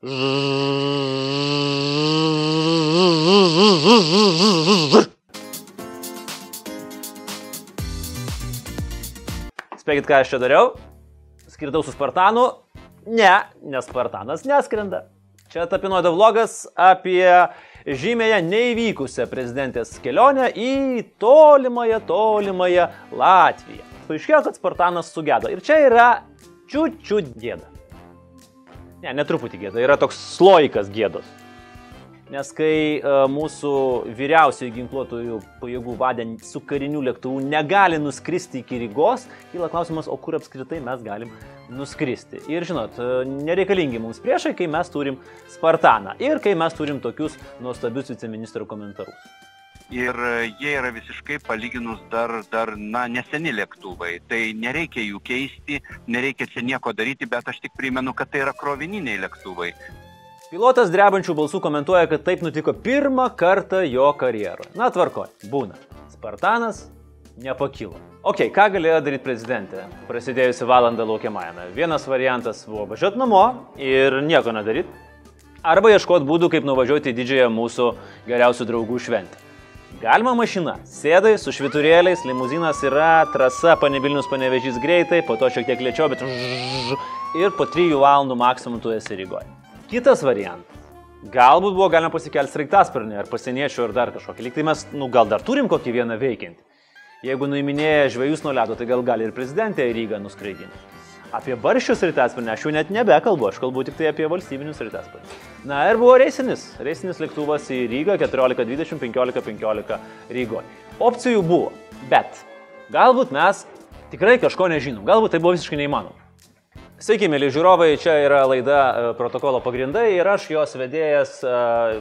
Spėkit, ką aš čia dariau? Skridau su Spartanu? Ne, nes Spartanas neskrenda. Čia tapinoido vlogas apie žymėje neįvykusią prezidentės kelionę į tolimąją, tolimąją Latviją. Paaiškėjo, kad Spartanas sugedo. Ir čia yra čiūčių gėda. Ne, netruputį gėda, yra toks sloikas gėdos. Nes kai uh, mūsų vyriausiojo ginkluotojų pajėgų vadė su kariniu lėktuvu negali nuskristi iki Rygos, kyla klausimas, o kur apskritai mes galim nuskristi. Ir žinot, uh, nereikalingi mums priešai, kai mes turim Spartaną ir kai mes turim tokius nuostabius viceministro komentarus. Ir jie yra visiškai palyginus dar, dar na, neseni lėktuvai. Tai nereikia jų keisti, nereikia čia nieko daryti, bet aš tik primenu, kad tai yra krovininiai lėktuvai. Pilotas drebančių balsų komentuoja, kad taip nutiko pirmą kartą jo karjeroje. Na tvarko, būna. Spartanas nepakilo. Ok, ką galėjo daryti prezidentė prasidėjusi valandą laukiamajame? Vienas variantas buvo važiuoti namo ir nieko nedaryti. Arba ieškoti būdų, kaip nuvažiuoti į didžiąją mūsų geriausių draugų šventę. Galima mašina, sėdai su šviturėliais, limuzinas yra, trasa panevilnius panevežys greitai, po to šiek tiek lėčiau, bet ir po 3 valandų maksimum tu esi Rygoje. Kitas variantas. Galbūt buvo galima pasikelti sraigtasparnį ar pasieniečių ar dar kažkokį. Lyg tai mes, nu, gal dar turim kokį vieną veikiantį. Jeigu nuiminėja žvėjus nuo ledo, tai gal gali ir prezidentė į Rygą nuskraidinti. Apie barščius sraigtasparnį aš jau net nebekalbu, aš kalbu tik tai apie valstybinius sraigtasparnius. Na ir buvo reisinis. Reisinis lėktuvas į Rygą 14.20, 15.15 Rygoje. Opcijų buvo, bet galbūt mes tikrai kažko nežinom, galbūt tai buvo visiškai neįmanoma. Sveiki, mėly žiūrovai, čia yra laida e, protokolo pagrindai ir aš jos vedėjas e,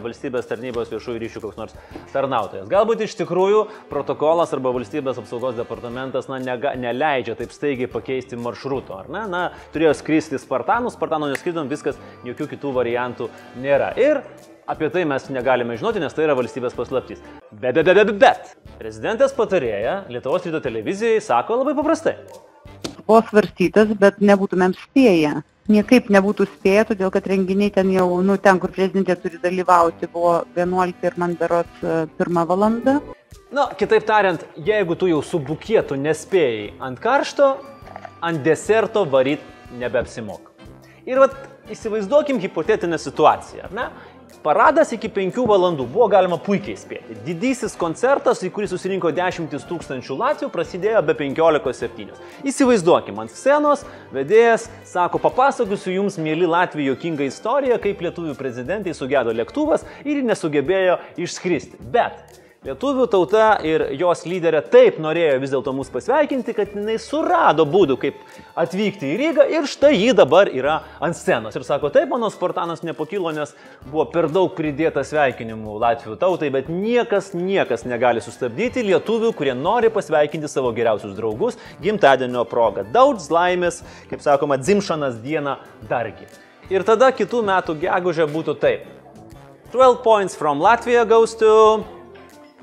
valstybės tarnybos viešųjų ryšių koks nors tarnautojas. Galbūt iš tikrųjų protokolas arba valstybės apsaugos departamentas na, nega, neleidžia taip staigiai pakeisti maršruto, ar ne? Na, turėjo skristi Spartanų, Spartanų neskrydom, viskas, jokių kitų variantų nėra. Ir apie tai mes negalime žinoti, nes tai yra valstybės paslaptys. Bet, bet, bet, bet, bet. Prezidentės patarėja Lietuvos ryto televizijai sako labai paprastai buvo svarstytas, bet nebūtumėm spėję. Niekaip nebūtų spėję, todėl kad renginiai ten jau, nu, ten, kur prezidentė turi dalyvauti, buvo 11 ir man berots 1 valanda. Na, kitaip tariant, jeigu tu jau su bukietu nespėjai ant karšto, ant deserto varyt nebeapsimok. Ir vat įsivaizduokim hipotetinę situaciją, ar ne? Paradas iki 5 valandų buvo galima puikiai spėti. Didysis koncertas, į kurį susirinko 10 tūkstančių latvių, prasidėjo be 15.7. Įsivaizduokim, ant scenos vedėjas sako, papasakosiu jums, mėly Latvijų, jokingą istoriją, kaip lietuvių prezidentai sugedo lėktuvas ir nesugebėjo išskristi. Bet Lietuvių tauta ir jos lyderė taip norėjo vis dėlto mus pasveikinti, kad jinai surado būdų, kaip atvykti į Rygą ir štai ji dabar yra ant scenos. Ir sako, taip, mano Spartanas nepakilo, nes buvo per daug pridėta sveikinimų Latvijų tautai, bet niekas, niekas negali sustabdyti lietuvių, kurie nori pasveikinti savo geriausius draugus gimtadienio progą. Daug laimės, kaip sakoma, Dzimšanas dieną dargi. Ir tada kitų metų gegužė būtų taip. 12 points from Latvia goes to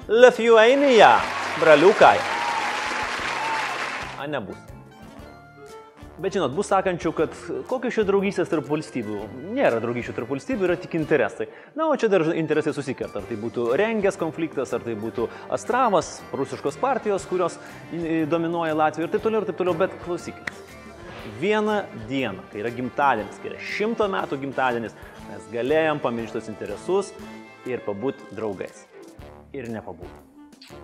Lithuania, braliukai. A nebus. Bet žinot, bus sakančių, kad kokios čia draugystės tarp valstybių. Nėra draugysčių tarp valstybių, yra tik interesai. Na, o čia dar interesai susikerta. Ar tai būtų rengęs konfliktas, ar tai būtų Astravas, rusiškos partijos, kurios dominuoja Latvijoje ir taip toliau, ir taip toliau. Bet klausykit. Vieną dieną, kai yra gimtadienis, kai yra šimto metų gimtadienis, mes galėjom pamiršti tos interesus ir pabūti draugais ir nepabūtų.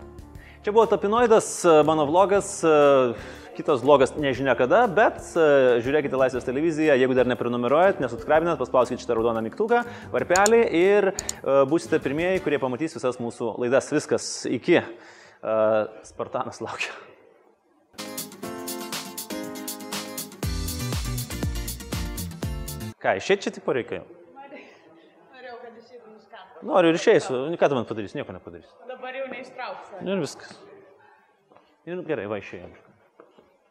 Čia buvo Tapinoidas, mano vlogas, kitas vlogas nežinia kada, bet žiūrėkite Laisvės televiziją, jeigu dar neprenumeruojat, nesubscribinat, paspauskite šitą raudoną mygtuką, varpelį ir būsite pirmieji, kurie pamatys visas mūsų laidas. Viskas iki. Spartanas laukia. Ką, išėti čia tipo reikia? Noriu ir išeisiu. Ką tu man padarysi? Nieko nepadarysi. Dabar jau neištrauksiu. Ir viskas. Ir gerai, va išėjom.